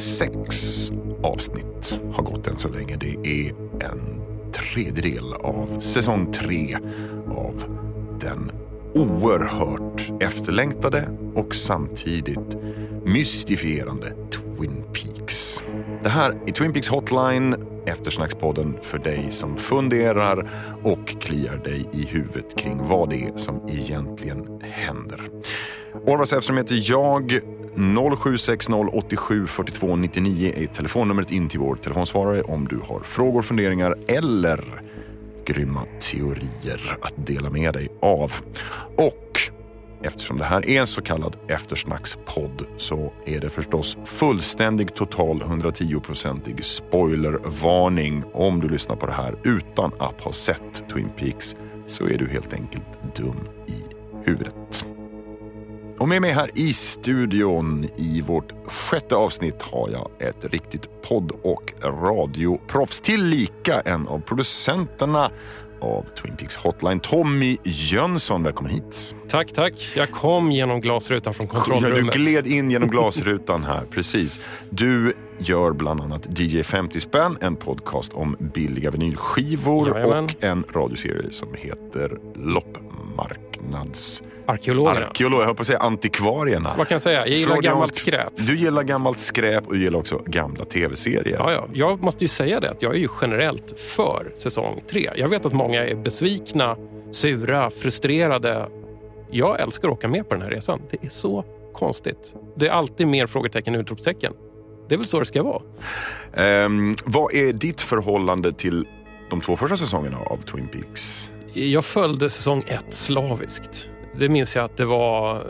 Sex avsnitt har gått än så länge. Det är en tredjedel av säsong tre av den oerhört efterlängtade och samtidigt mystifierande Twin Peaks. Det här är Twin Peaks Hotline, eftersnackspodden för dig som funderar och kliar dig i huvudet kring vad det är som egentligen händer. Orvar Säfström heter jag. 0760 87 42 99 är telefonnumret in till vår telefonsvarare om du har frågor, funderingar eller grymma teorier att dela med dig av. Och eftersom det här är en så kallad eftersnackspodd så är det förstås fullständig total 110-procentig spoilervarning. Om du lyssnar på det här utan att ha sett Twin Peaks så är du helt enkelt dum i huvudet. Och med mig här i studion i vårt sjätte avsnitt har jag ett riktigt podd och radioproffs tillika en av producenterna av Twin Peaks Hotline, Tommy Jönsson. Välkommen hit. Tack, tack. Jag kom genom glasrutan från kontrollrummet. Ja, du gled in genom glasrutan här, precis. Du gör bland annat DJ 50 spänn, en podcast om billiga vinylskivor Jajamän. och en radioserie som heter Loppmarknads... Arkeologerna. Arkeolog, jag höll på att säga antikvarierna. Vad kan jag säga? Jag gillar Freudiansk- gammalt skräp. Du gillar gammalt skräp och du gillar också gamla tv-serier. Ja, ja. Jag måste ju säga det att jag är ju generellt för säsong tre. Jag vet att många är besvikna, sura, frustrerade. Jag älskar att åka med på den här resan. Det är så konstigt. Det är alltid mer frågetecken än utropstecken. Det är väl så det ska vara. Ehm, vad är ditt förhållande till de två första säsongerna av Twin Peaks? Jag följde säsong ett slaviskt. Det minns jag att det var eh,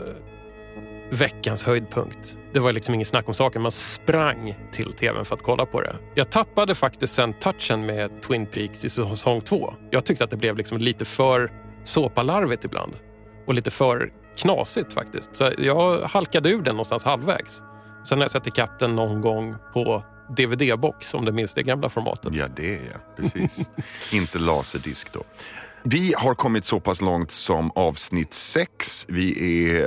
veckans höjdpunkt. Det var liksom ingen snack om saken. Man sprang till tvn för att kolla på det. Jag tappade faktiskt sen touchen med Twin Peaks i säsong två. Jag tyckte att det blev liksom lite för såpalarvigt ibland. Och lite för knasigt faktiskt. Så jag halkade ur den någonstans halvvägs. Sen har jag sett ikapp den någon gång på DVD-box om du minns det gamla formatet. Ja, det är jag. Precis. Inte laserdisk då. Vi har kommit så pass långt som avsnitt sex. Vi är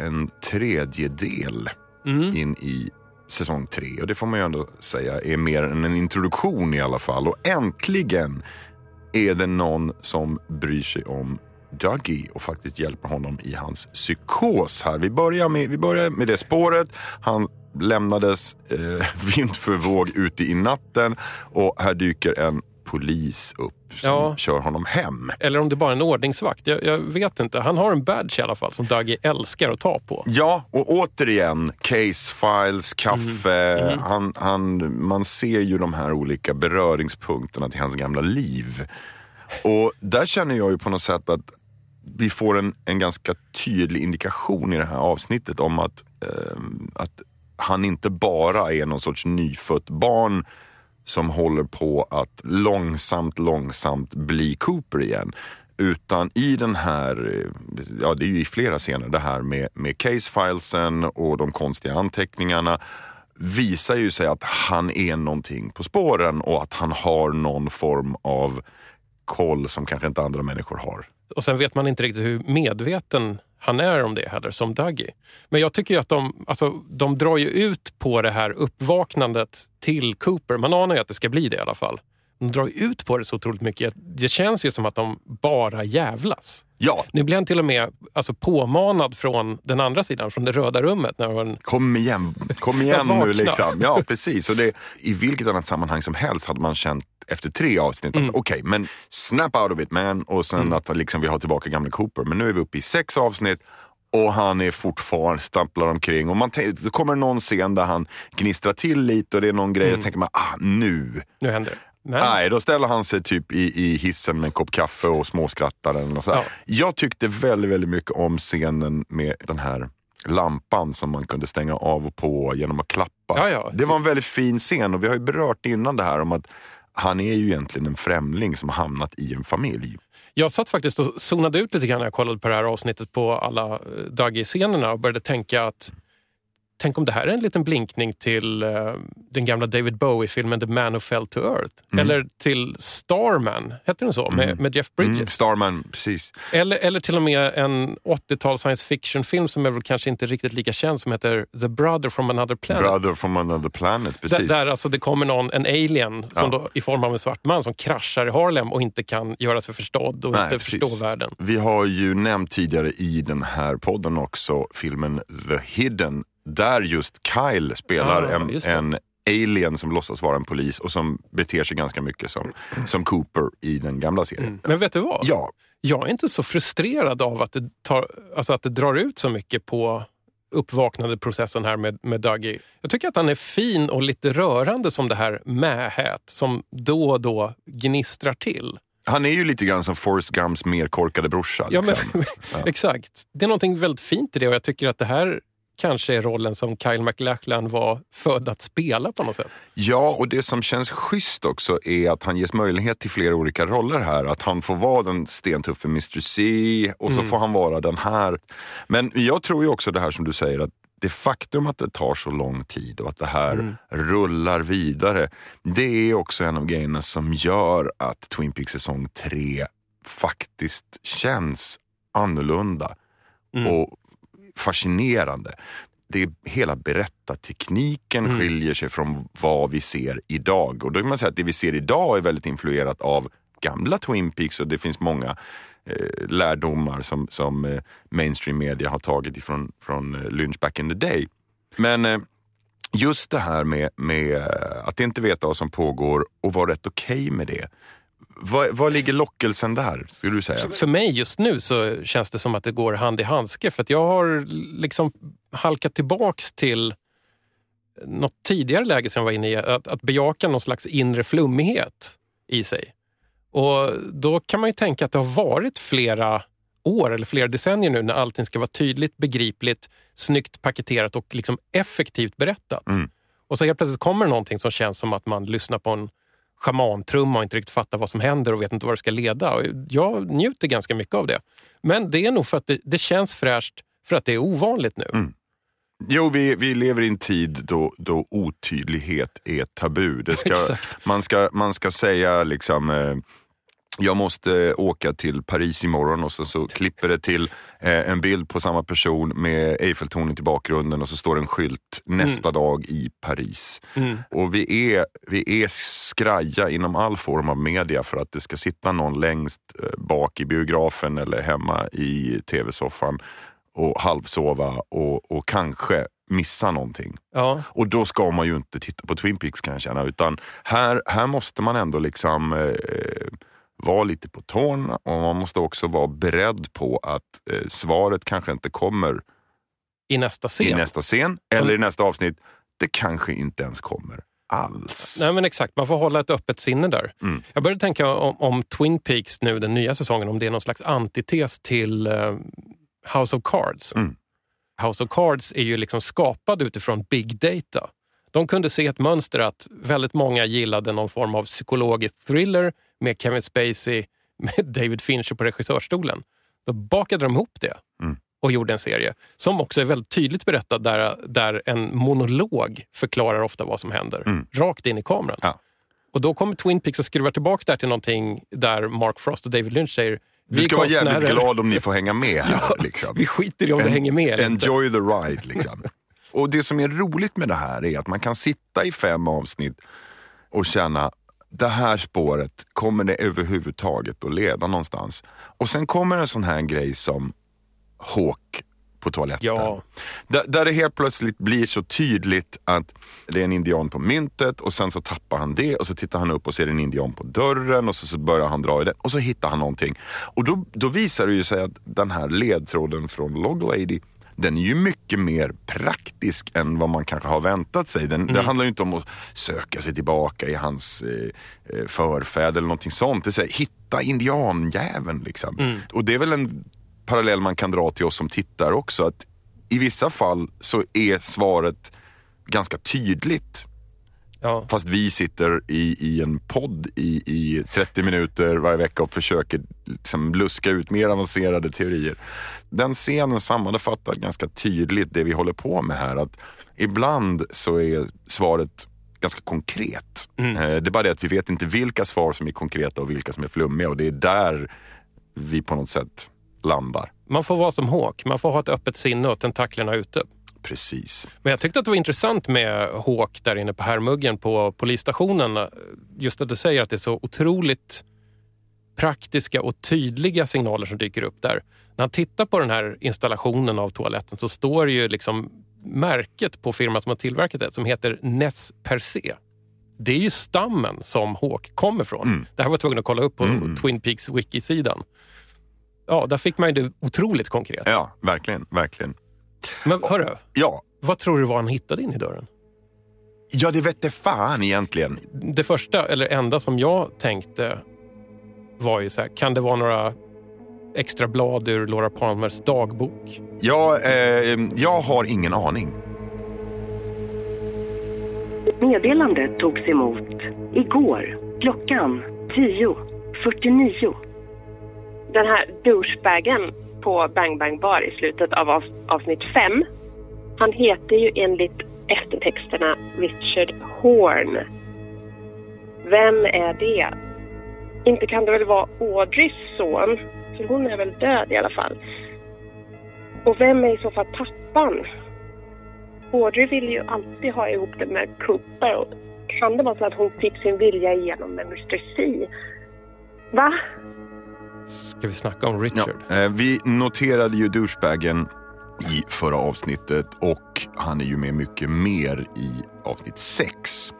eh, en tredjedel Mm. in i säsong tre. Och det får man ju ändå säga är mer än en introduktion i alla fall. Och äntligen är det någon som bryr sig om Dougie och faktiskt hjälper honom i hans psykos här. Vi börjar med, vi börjar med det spåret. Han lämnades eh, vind för våg ute i natten och här dyker en polis upp som Ja. kör honom hem. Eller om det bara är en ordningsvakt. Jag, jag vet inte. Han har en badge i alla fall som Dougie älskar att ta på. Ja, och återigen, case files, kaffe. Han, han, man ser ju de här olika beröringspunkterna till hans gamla liv. Och där känner jag ju på något sätt att vi får en, en ganska tydlig indikation i det här avsnittet om att, eh, att han inte bara är någon sorts nyfött barn som håller på att långsamt, långsamt bli Cooper igen. Utan i den här, eh, ja det är ju i flera scener, det här med, med case-filesen och de konstiga anteckningarna visar ju sig att han är någonting på spåren och att han har någon form av koll som kanske inte andra människor har. Och sen vet man inte riktigt hur medveten han är om det heller, som Dougie. Men jag tycker ju att de, alltså, de drar ju ut på det här uppvaknandet till Cooper. Man anar ju att det ska bli det i alla fall. De drar ut på det så otroligt mycket. Det känns ju som att de bara jävlas. Ja, Nu blir han till och med alltså, påmanad från den andra sidan, från det röda rummet. När han, Kom igen, kom igen nu liksom. Ja, precis. Och det, I vilket annat sammanhang som helst hade man känt efter tre avsnitt Mm. att okej, men snap out of it man. Och sen att liksom, vi har tillbaka gamla Cooper. Men nu är vi uppe i sex avsnitt och han är fortfarande stamplar omkring. Och man då kommer någon scen där han gnistrar till lite och det är någon grej och så tänker man, ah nu. nu händer det. Men, Nej, då ställer han sig typ i, i hissen med en kopp kaffe och småskrattar. Eller sånt. Ja. Jag tyckte väldigt, väldigt mycket om scenen med den här lampan som man kunde stänga av och på genom att klappa. Ja, ja. Det var en väldigt fin scen och vi har ju berört innan det här om att han är ju egentligen en främling som har hamnat i en familj. Jag satt faktiskt och zonade ut lite grann när jag kollade på det här avsnittet på alla eh, Dougie-scenerna och började tänka att tänk om det här är en liten blinkning till uh, den gamla David Bowie-filmen The Man Who Fell to Earth. Mm. Eller till Starman, hette den så? Med, mm. med Jeff Bridges. Mm, Starman, precis. Eller, eller till och med en 80-tal science fiction-film som är väl kanske inte riktigt lika känd som heter The Brother from another planet. Brother from another planet, precis. Där, där alltså det kommer någon, en alien som ja. då, i form av en svart man som kraschar i Harlem och inte kan göra sig förstådd och Nej, inte precis. förstå världen. Vi har ju nämnt tidigare i den här podden också filmen The Hidden där just Kyle spelar ah, en, en alien som låtsas vara en polis och som beter sig ganska mycket som, som Cooper i den gamla serien. Mm. Men vet du vad? Ja. Jag är inte så frustrerad av att det, tar, alltså att det drar ut så mycket på uppvaknandeprocessen här med, med Dougie. Jag tycker att han är fin och lite rörande som det här mähät som då och då gnistrar till. Han är ju lite grann som Forrest Gumps mer korkade brorsa. Liksom. Ja, men, ja. exakt. Det är något väldigt fint i det och jag tycker att det här kanske är rollen som Kyle MacLachlan var född att spela på något sätt. Ja, och det som känns schysst också är att han ges möjlighet till flera olika roller här. Att han får vara den stentuffe Mr C och så mm. får han vara den här. Men jag tror ju också det här som du säger att det faktum att det tar så lång tid och att det här mm. rullar vidare, det är också en av grejerna som gör att Twin Peaks säsong 3 faktiskt känns annorlunda. Mm. Och fascinerande. Det är, hela berättartekniken mm. skiljer sig från vad vi ser idag. Och då kan man säga att det vi ser idag är väldigt influerat av gamla Twin Peaks och det finns många eh, lärdomar som, som eh, mainstream media har tagit ifrån från eh, Lynch back in the day. Men eh, just det här med, med att inte veta vad som pågår och vara rätt okej okay med det. Vad, vad ligger lockelsen där, skulle du säga? För, för, mig just nu så känns det som att det går hand i handske. För att jag har liksom halkat tillbaks till något tidigare läge som jag var inne i. Att, att bejaka någon slags inre flummighet i sig. Och då kan man ju tänka att det har varit flera år eller flera decennier nu när allting ska vara tydligt, begripligt, snyggt paketerat och liksom effektivt berättat. Mm. Och så helt plötsligt kommer någonting som känns som att man lyssnar på en schamantrumma och inte riktigt fattar vad som händer och vet inte vad det ska leda. Och jag njuter ganska mycket av det. Men det är nog för att det, det känns fräscht för att det är ovanligt nu. Mm. Jo, vi, vi lever i en tid då, då otydlighet är tabu. Det ska, man, ska, man ska säga liksom eh, jag måste åka till Paris imorgon och så, så klipper det till eh, en bild på samma person med Eiffeltornet i bakgrunden och så står en skylt nästa mm. dag i Paris. Mm. Och vi är, vi är skraja inom all form av media för att det ska sitta någon längst eh, bak i biografen eller hemma i tv-soffan och halvsova och, och kanske missa någonting. Ja. Och då ska man ju inte titta på Twin Peaks kan jag känna, utan här, här måste man ändå liksom eh, vara lite på tårna och man måste också vara beredd på att eh, svaret kanske inte kommer i nästa scen, i nästa scen eller i nästa avsnitt. Det kanske inte ens kommer alls. Nej men exakt, man får hålla ett öppet sinne där. Mm. Jag började tänka om, om, Twin Peaks nu, den nya säsongen, om det är någon slags antites till uh, House of Cards. Mm. House of Cards är ju liksom skapad utifrån big data. De kunde se ett mönster att väldigt många gillade någon form av psykologisk thriller med Kevin Spacey, med David Fincher på regissörstolen. Då bakade de ihop det mm. och gjorde en serie som också är väldigt tydligt berättad där, där en monolog förklarar ofta vad som händer. Mm. Rakt in i kameran. Ja. Och då kommer Twin Peaks och skruvar tillbaka där till någonting där Mark Frost och David Lynch säger vi ska vara jävligt glad om ni får hänga med här. ja, liksom. Vi skiter i om en, det hänger med. Enjoy the ride. Liksom. Och det som är roligt med det här är att man kan sitta i fem avsnitt och känna det här spåret, kommer det överhuvudtaget att leda någonstans? Och sen kommer en sån här grej som Hawk på toaletten. Ja. Där, där det helt plötsligt blir så tydligt att det är en indian på myntet och sen så tappar han det och så tittar han upp och ser en indian på dörren och så, så börjar han dra i den och så hittar han någonting. Och då, då visar det ju sig att den här ledtråden från Log Lady den är ju mycket mer praktisk än vad man kanske har väntat sig. Den, mm. Det handlar ju inte om att söka sig tillbaka i hans eh, eh förfäder eller någonting sånt. Det är så här, hitta indianjäveln liksom. Mm. Och det är väl en parallell man kan dra till oss som tittar också. Att I vissa fall så är svaret ganska tydligt. Ja. Fast vi sitter i, i en podd i, i 30 minuter varje vecka och försöker liksom luska ut mer avancerade teorier. Den scenen sammanfattar ganska tydligt det vi håller på med här. Att ibland så är svaret ganska konkret. Mm. Eh, det är bara det att vi vet inte vilka svar som är konkreta och vilka som är flummiga och det är där vi på något sätt landar. Man får vara som Hawk, man får ha ett öppet sinne och tentaklerna ute. Precis. Men jag tyckte att det var intressant med Hawk där inne på Herrmuggen på polisstationen. Just att du säger att det är så otroligt praktiska och tydliga signaler som dyker upp där. När han tittar på den här installationen av toaletten så står det ju liksom märket på firman som har tillverkat det som heter Ness per se. Det är ju stammen som Hawk kommer från. Mm. Det här var jag tvungen att kolla upp på mm. Twin Peaks wiki-sidan. Ja, där fick man ju det otroligt konkret. Ja, verkligen. verkligen. Men hörru, ja. vad tror du var han hittade in i dörren? Ja, det vette fan egentligen. Det första, eller enda som jag tänkte var ju så här, kan det vara några extra blad ur Laura Palmers dagbok? Ja, eh, jag har ingen aning. Meddelandet togs emot igår klockan 10.49. Den här douchebagen på Bang Bang Bar i slutet av avsnitt 5. Han heter ju enligt eftertexterna Richard Horn. Vem är det? Inte kan det väl vara Audreys son? För hon är väl död i alla fall. Och vem är i så fall pappan? Audrey vill ju alltid ha ihop det med Cooper. Och kan det vara så att hon fick sin vilja igenom med Mr C? Va? Ska vi snacka om Richard? Ja, eh, vi noterade ju douchebagen i förra avsnittet och han är ju med mycket mer i avsnitt 6.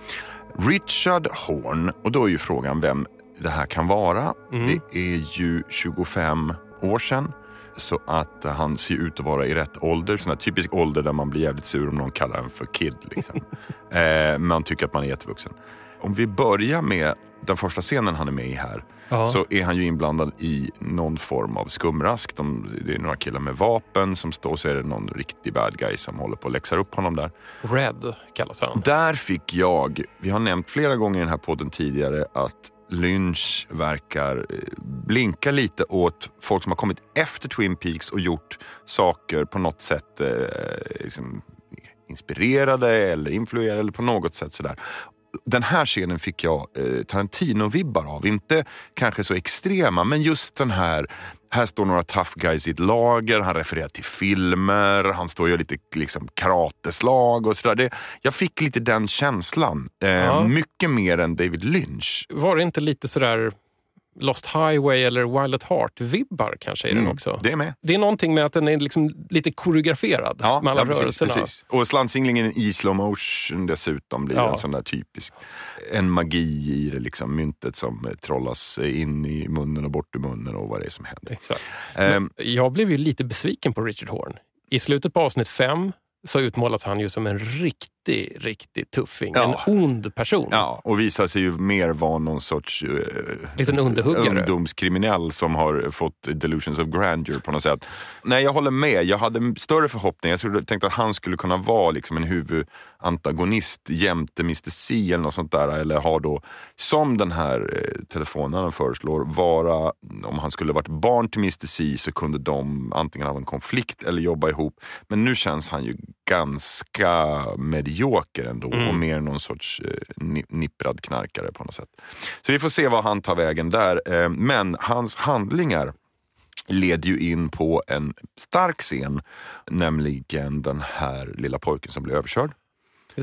Richard Horn, och då är ju frågan vem det här kan vara. Mm. Det är ju 25 år sedan. Så att han ser ut att vara i rätt ålder. Sån här typisk ålder där man blir jävligt sur om någon kallar en för kid. Liksom. eh, man tycker att man är jättevuxen. Om vi börjar med den första scenen han är med i här. Ja. Så är han ju inblandad i någon form av skumrask. De, det är några killar med vapen som står, så är det någon riktig bad guy som håller på att läxar upp honom där. Red kallas han. Där fick jag, vi har nämnt flera gånger i den här podden tidigare att Lynch verkar eh, blinka lite åt folk som har kommit efter Twin Peaks och gjort saker på något sätt eh, liksom, inspirerade eller influerade eller på något sätt sådär den här scenen fick jag eh, Tarantino-vibbar av. Inte kanske så extrema, men just den här här står några tough guys i ett lager, han refererar till filmer, han står och gör lite liksom, karateslag och sådär. Jag fick lite den känslan. Eh, ja. Mycket mer än David Lynch. Var det inte lite sådär Lost Highway eller Wild at Heart-vibbar kanske i mm, den också. Det är med. Det är någonting med att den är liksom lite koreograferad ja, med alla ja, precis, rörelserna. Precis. Och slantsinglingen i slow motion dessutom blir ja. en sån där typisk. En magi i det liksom, myntet som trollas in i munnen och bort ur munnen och vad det är som händer. Um, jag blev ju lite besviken på Richard Horn. I slutet på avsnitt fem så utmålas han ju som en riktig, riktig tuffing. Ja. En ond person. Ja, och visar sig ju mer vara någon sorts uh, Liten underhuggare. ungdomskriminell som har fått delusions of grandeur på något sätt. Nej, jag håller med. Jag hade större förhoppningar. Jag tänkte att han skulle kunna vara liksom en huvudantagonist jämte Mr C eller något sånt där. Eller ha då, som den här eh, telefonen föreslår, vara, om han skulle varit barn till Mr C så kunde de antingen ha en konflikt eller jobba ihop. Men nu känns han ju ganska medioker ändå mm. och mer någon sorts eh, nipprad knarkare på något sätt. Så vi får se vad han tar vägen där. Eh, men hans handlingar leder ju in på en stark scen, nämligen den här lilla pojken som blir överkörd.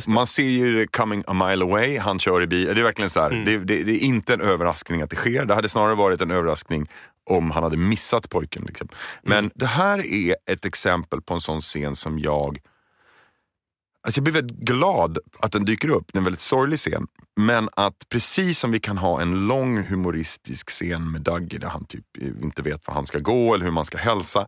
Man ser ju coming a mile away, han kör i bil. Det är verkligen så här, mm. det, det, det, är inte en överraskning att det sker. Det hade snarare varit en överraskning om han hade missat pojken. Liksom. Men mm. det här är ett exempel på en sån scen som jag Alltså jag blir väldigt glad att den dyker upp. Det är en väldigt sorglig scen. Men att precis som vi kan ha en lång humoristisk scen med Dougie där han typ eh, inte vet var han ska gå eller hur man ska hälsa.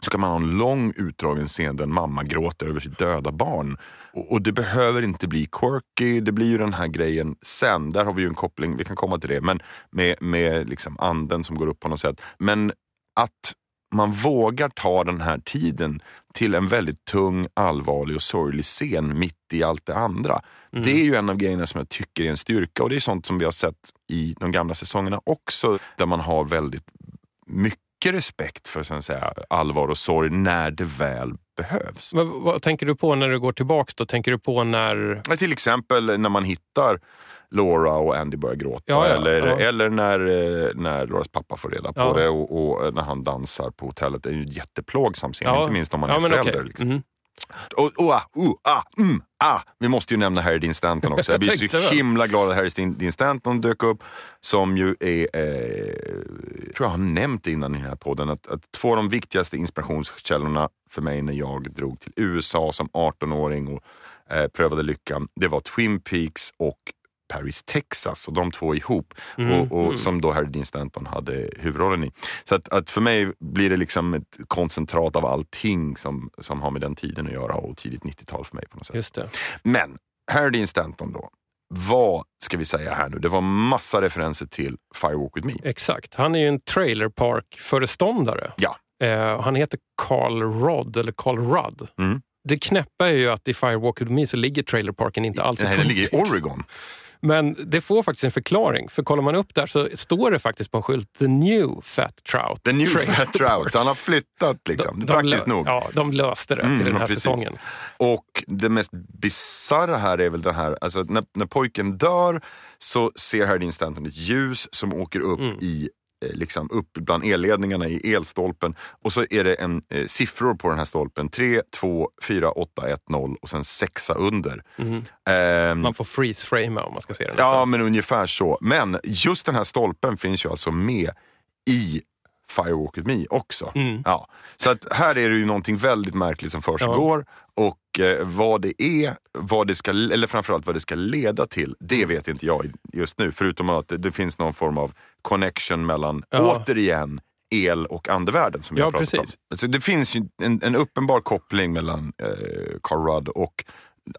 Så kan man ha en lång utdragen scen där en mamma gråter över sitt döda barn. Och, och, det behöver inte bli quirky, det blir ju den här grejen sen. Där har vi ju en koppling, vi kan komma till det, men med, med liksom anden som går upp på något sätt. Men att man vågar ta den här tiden till en väldigt tung, allvarlig och sorglig scen mitt i allt det andra. Mm. Det är ju en av grejerna som jag tycker är en styrka och det är sånt som vi har sett i de gamla säsongerna också, där man har väldigt mycket respekt för så att säga, allvar och sorg när det väl behövs. Vad, vad tänker du på när du går tillbaks då? Tänker du på när... Till exempel när man hittar Laura och Andy börjar gråta. Ja, ja, eller, ja. eller när, eh, när Lauras pappa får reda på det och, och när han dansar på hotellet. Det är ju en jätteplågsam scen, inte minst om man är förälder. okej. Liksom. Mhm. Och, och, ah, uh, ah, mm, ah. Vi måste ju nämna Harry Dean Stanton också. Jag blir så himla glad att Harry Dean Stanton dök upp. Som ju är, eh, tror jag har nämnt innan i den här podden, att, att två av de viktigaste inspirationskällorna för mig när jag drog till USA som 18-åring och eh, prövade lyckan, det var Twin Peaks och Paris, Texas. Och de två ihop. och, och Som då Harry Dean Stanton hade huvudrollen i. Så att, att för mig blir det liksom ett koncentrat av allting som, som har med den tiden att göra och tidigt 90-tal för mig på något sätt. Just det. Men Harry Dean Stanton då. Vad ska vi säga här nu? Det var massa referenser till Firewalk With Me. Exakt. Han är ju en trailerpark-föreståndare. Ja. Eh, han heter Carl Rodd, eller Carl Rudd. Mm. Det knäppa är ju att i Firewalk with me så ligger trailerparken inte alls i Nej, den ligger i. Oregon. Men det får faktiskt en förklaring. För kollar man upp där så står det faktiskt på en skylt The New Fat Trout. The New Fat. Trout. Så han har flyttat liksom. De- Praktiskt de, lö- nog. Ja, de löste det Mm, till den här precis. säsongen. Och det mest bisarra här är väl det här, alltså när, när pojken dör så ser Harry Dean Stanton ett ljus som åker upp Mm. i Liksom upp bland elledningarna i elstolpen och så är det en eh, siffror på den här stolpen. 3, 2, 4, 8, 1, 0 och sen sexa under. Mm. Man får freeze-framea om man ska se den. Ja, nästan. men ungefär så. Men just den här stolpen finns ju alltså med i Firewalk With Me också. Mm. Ja. Så att här är det ju någonting väldigt märkligt som försiggår. Och eh, vad det är, vad det ska, eller framförallt vad det ska leda till, Mm. det vet inte jag just nu. Förutom att det, det finns någon form av connection mellan, Ja. återigen, el och andevärlden som vi Ja, pratat precis. om. Alltså, det finns ju en, en uppenbar koppling mellan eh, Carl Rudd och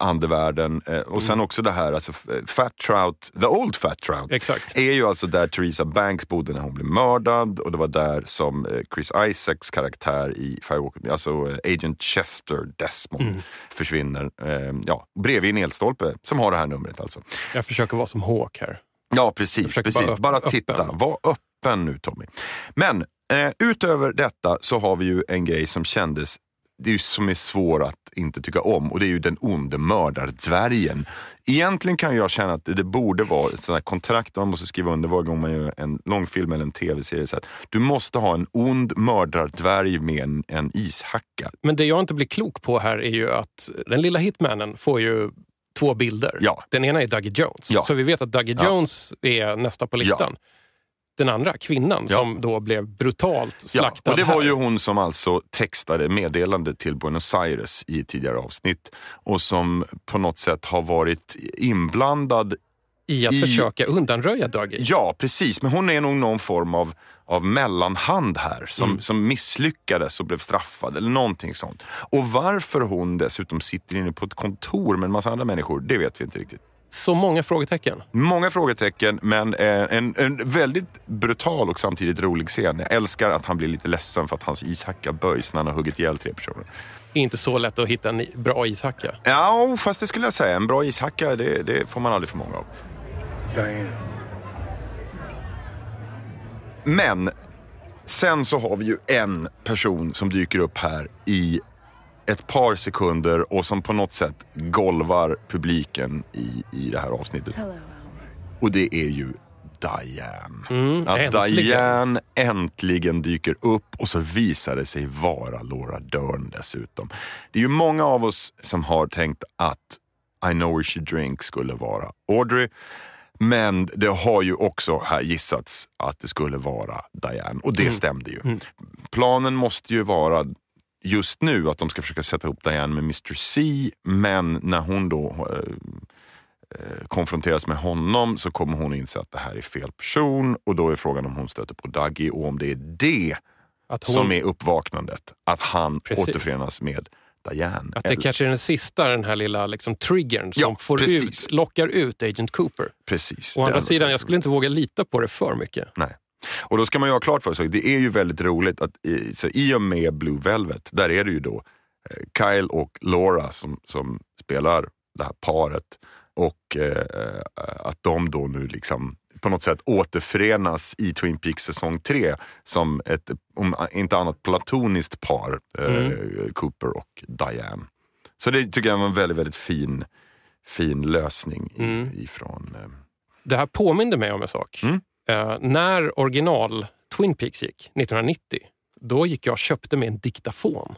andevärlden. Eh, och Mm. sen också det här, alltså Fat Trout, the old Fat Trout. Exakt. Är ju alltså där Theresa Banks bodde när hon blev mördad och det var där som eh, Chris Isaacs karaktär i Firewalk alltså eh, Agent Chester Desmond Mm. försvinner. Eh, ja, bredvid en elstolpe som har det här numret alltså. Jag försöker vara som Hawk här. Ja, precis. precis. bara Bara, titta. öppen. Var öppen nu Tommy. Men eh, utöver detta så har vi ju en grej som kändes det är som är svår att inte tycka om och det är ju den onde mördardvärgen. Egentligen kan jag känna att det borde vara ett sånt här kontrakt man måste skriva under varje gång man gör en långfilm eller en tv-serie. Så att du måste ha en ond mördardvärg med en, en ishacka. Men det jag inte blir klok på här är ju att den lilla hitmannen får ju två bilder. Ja. Den ena är Dougie Jones. Ja. Så vi vet att Dougie Ja. Jones är nästa på listan. Den andra, kvinnan, Ja. som då blev brutalt Ja, slaktad och det var här. ju hon som alltså textade meddelande till Buenos Aires i tidigare avsnitt och som på något sätt har varit inblandad I att i- försöka undanröja Dougie. Ja, precis. Men hon är nog någon form av, av mellanhand här som, Mm. som misslyckades och blev straffad eller någonting sånt. Och varför hon dessutom sitter inne på ett kontor med en massa andra människor, det vet vi inte riktigt. Så många frågetecken. Många frågetecken, men eh, en, en väldigt brutal och samtidigt rolig scen. Jag älskar att han blir lite ledsen för att hans ishacka böjs när han har huggit ihjäl tre personer. Inte så lätt att hitta en bra ishacka. Ja, fast det skulle jag säga. En bra ishacka, det, det får man aldrig för många av. Diane. Men sen så har vi ju en person som dyker upp här i ett par sekunder och som på något sätt golvar publiken i, i det här avsnittet. Och det är ju Diane. Mm, Att äntligen. Diane äntligen dyker upp och så visar det sig vara Laura Dern dessutom. Det är ju många av oss som har tänkt att I know where she drinks skulle vara Audrey. Men det har ju också här gissats att det skulle vara Diane och det Mm. stämde ju. Planen måste ju vara just nu att de ska försöka sätta ihop Diane med Mr C, men när hon då eh, eh, konfronteras med honom så kommer hon inse att det här är fel person och då är frågan om hon stöter på Dougie och om det är det hon, som är uppvaknandet. Att han Precis. återförenas med Diane. att det Eller- kanske är den sista, den här lilla liksom, triggern som Ja, får precis. ut, lockar ut Agent Cooper. Precis. Å andra sidan, jag skulle inte våga lita på det för mycket. Nej. Och då ska man ju ha klart för sig, det är ju väldigt roligt att i, så i och med Blue Velvet, där är det ju då eh, Kyle och Laura som, som spelar det här paret. Och eh, att de då nu liksom på något sätt återförenas i Twin Peaks säsong 3 som ett, om inte annat, platoniskt par, eh, Cooper och Diane. Så det tycker jag var en väldigt, väldigt fin, fin lösning Mm. ifrån... Eh, Det här påminde mig om en sak. Mm. Eh, när original Twin Peaks gick, 1990, då gick jag och köpte mig en diktafon.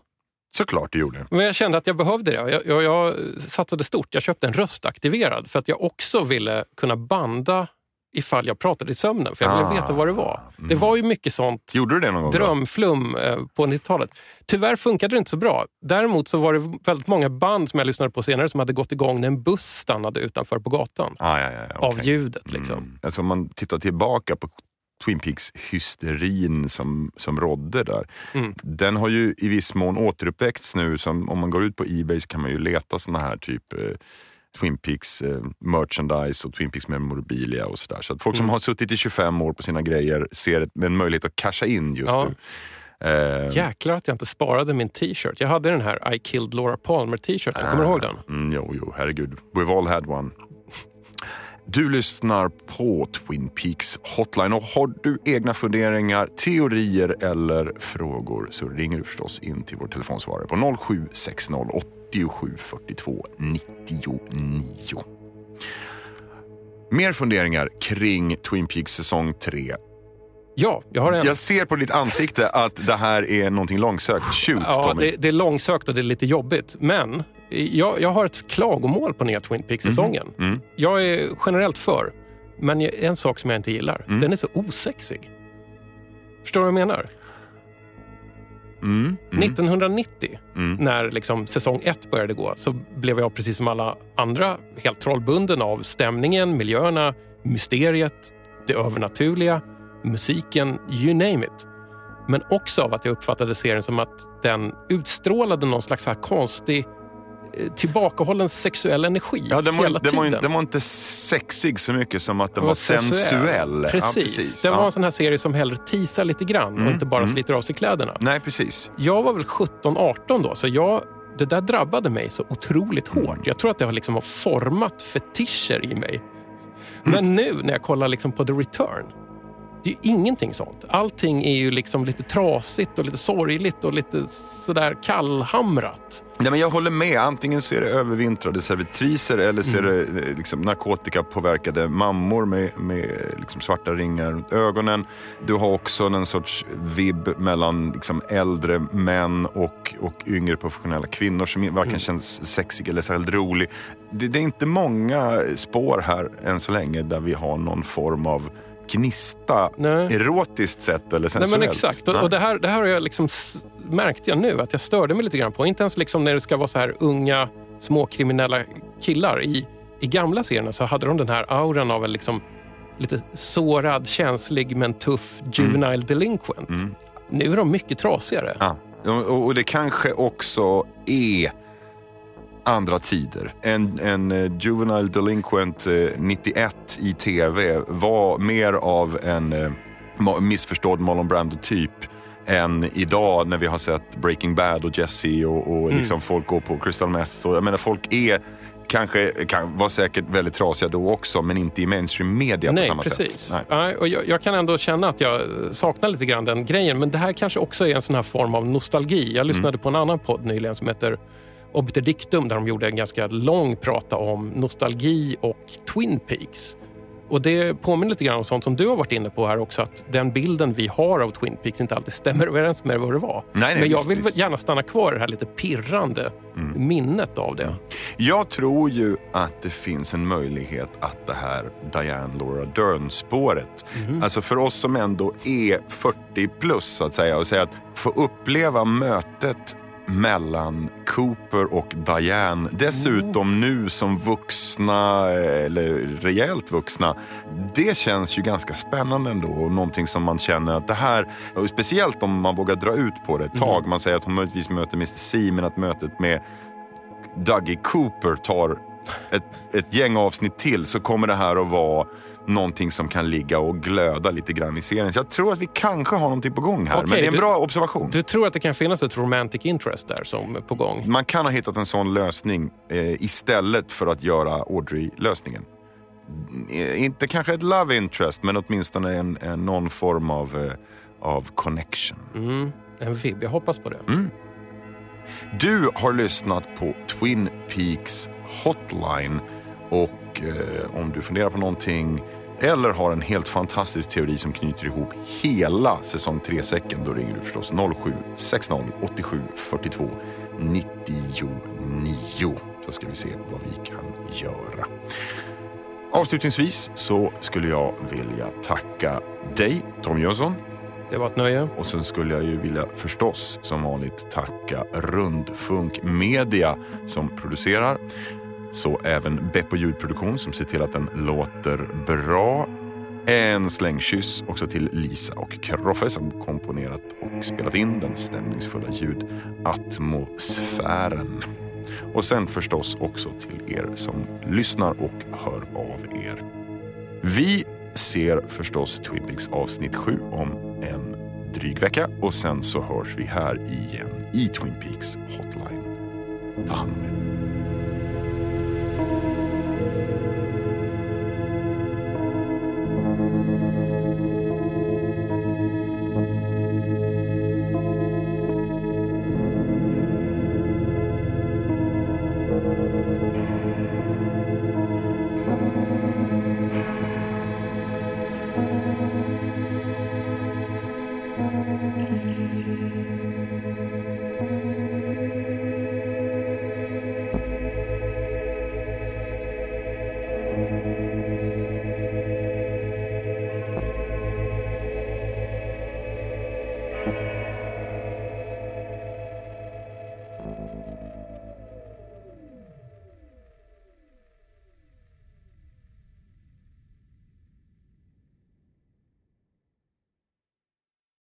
såklart det gjorde. Men jag kände att jag behövde det. Jag, jag, jag satsade stort. Jag köpte en röstaktiverad för att jag också ville kunna banda ifall jag pratade i sömnen. För jag ville Ah, veta vad det var. Det var ju mycket sånt Gjorde du det någon gång? då? drömflum eh, på 90-talet. Tyvärr funkade det inte så bra. Däremot så var det väldigt många band som jag lyssnade på senare som hade gått igång när en buss stannade utanför på gatan. Ah, ja, ja, ja, Av ljudet liksom. Mm. Alltså om man tittar tillbaka på Twin Peaks-hysterin som, som rådde där. Mm. Den har ju i viss mån återuppväckts nu. Som, om man går ut på Ebay så kan man ju leta såna här typ eh, Twin Peaks eh, merchandise och Twin Peaks memorabilia och sådär. Så att folk som Mm. har suttit i 25 år på sina grejer ser ett, en möjlighet att casha in just Ja. nu. Eh, Jäklar att jag inte sparade min t-shirt. Jag hade den här I killed Laura Palmer t-shirten. Kommer du ihåg den? Mm, jo, jo, herregud. We've all had one. Du lyssnar på Twin Peaks Hotline och har du egna funderingar, teorier eller frågor så ringer du förstås in till vår telefonsvarare på 0760 87 42 99. Mer funderingar kring Twin Peaks säsong 3. Ja, jag har en. Jag ser på ditt ansikte att det här är någonting långsökt. Shoot, Ja, Tommy. det, det är långsökt och det är lite jobbigt. Men jag, jag har ett klagomål på nya Twin Peaks-säsongen. Mm. Jag är generellt för, men en sak som jag inte gillar. Mm. Den är så osexig. Förstår du vad jag menar? Mm, mm, 1990, mm. när liksom säsong ett började gå, så blev jag precis som alla andra helt trollbunden av stämningen, miljöerna, mysteriet, det övernaturliga, musiken, you name it. Men också av att jag uppfattade serien som att den utstrålade någon slags här konstig tillbakahållen sexuell energi Ja, den var, hela den, var, tiden. den var inte sexig så mycket som att den Den var, sensuell. Precis. Ja, precis. Det var Ja. en sån här serie som hellre teasar lite grann Mm, och inte bara mm. sliter av sig kläderna. Nej, precis. Jag var väl 17-18 då, så jag, det där drabbade mig så otroligt Mm. hårt. Jag tror att det har liksom format fetischer i mig. Mm. Men nu när jag kollar liksom på The Return, det är ju ingenting sånt. Allting är ju liksom lite trasigt och lite sorgligt och lite sådär kallhamrat. Nej, men jag håller med. Antingen så är det övervintrade servitriser eller så är det eh, liksom narkotikapåverkade mammor med, med liksom svarta ringar runt ögonen. Du har också en sorts vibb mellan liksom äldre män och, och yngre professionella kvinnor som varken känns sexig eller särskilt rolig. Det, det är inte många spår här än så länge där vi har någon form av gnista Nej. erotiskt sett eller Nej, sensuellt. men exakt. Och, Nej. och det, här, det här har jag liksom märkte jag nu att jag störde mig lite grann på. Inte ens liksom när det ska vara så här unga småkriminella killar. I, I gamla serierna så hade de den här auran av en liksom lite sårad, känslig men tuff juvenile delinquent. Mm. Nu är de mycket trasigare. Ja, och, och det kanske också är andra tider. En, en eh, Juvenile Delinquent eh, 91 i tv var mer av en eh, missförstådd Marlon Brando-typ än idag när vi har sett Breaking Bad och Jesse och, och liksom folk går på crystal meth. Och, jag menar, folk är kanske, kan, var säkert väldigt trasiga då också men inte i mainstream media på Nej, samma precis. sätt. Nej. Och jag, jag kan ändå känna att jag saknar lite grann den grejen. Men det här kanske också är en sån här form av nostalgi. Jag lyssnade Mm. på en annan podd nyligen som heter Obiter Dictum där de gjorde en ganska lång prata om nostalgi och Twin Peaks. Och Det påminner lite grann om sånt som du har varit inne på här också. Att den bilden vi har av Twin Peaks inte alltid stämmer överens med vad det var. Nej, nej, Men jag vill visst. gärna stanna kvar i det här lite pirrande minnet av det. Jag tror ju att det finns en möjlighet att det här Diane Laura Dern-spåret, alltså för oss som ändå är 40 plus så att säga, och säga att få uppleva mötet mellan Cooper och Diane, dessutom nu som vuxna, eller rejält vuxna. Det känns ju ganska spännande ändå och någonting som man känner att det här, speciellt om man vågar dra ut på det ett tag. Man säger att hon möjligtvis möter Mr C, men att mötet med Dougie Cooper tar ett, ett gäng avsnitt till så kommer det här att vara någonting som kan ligga och glöda lite grann i serien. Så jag tror att vi kanske har någonting på gång här. Okej, men det är en du- bra observation. Du tror att det kan finnas ett romantic interest där som är på gång? Man kan ha hittat en sån lösning eh, istället för att göra Audrey-lösningen. Eh, inte kanske ett love interest, men åtminstone en, en någon form av, eh, av connection. Mm, en vibb. Jag hoppas på det. Du har lyssnat på Twin Peaks Hotline och eh, om du funderar på någonting eller har en helt fantastisk teori som knyter ihop hela säsong 3-säcken, då ringer du förstås 0760 87 42 99 så ska vi se vad vi kan göra. Avslutningsvis så skulle jag vilja tacka dig, Tom Jönsson, Det var ett nöje. och sen skulle jag ju vilja förstås som vanligt tacka Rundfunk Media som producerar. Så även Beppo ljudproduktion som ser till att den låter bra. En slängkyss också till Lisa och Kroffe som komponerat och spelat in den stämningsfulla ljudatmosfären. Och sen förstås också till er som lyssnar och hör av er. Vi ser förstås Twin Peaks avsnitt 7 om en dryg vecka och sen så hörs vi här igen i Twin Peaks Hotline. Ta hand om er.